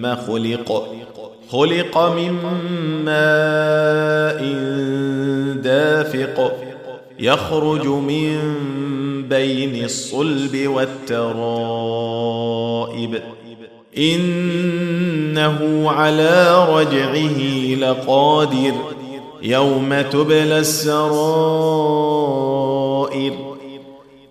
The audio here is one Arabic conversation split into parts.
مما خلق خلق من ماء دافق يخرج من بين الصلب والترائب. إنه على رجعه لقادر يوم تبلى السرائر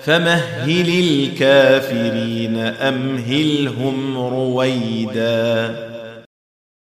فمهل الكافرين أمهلهم رويدا.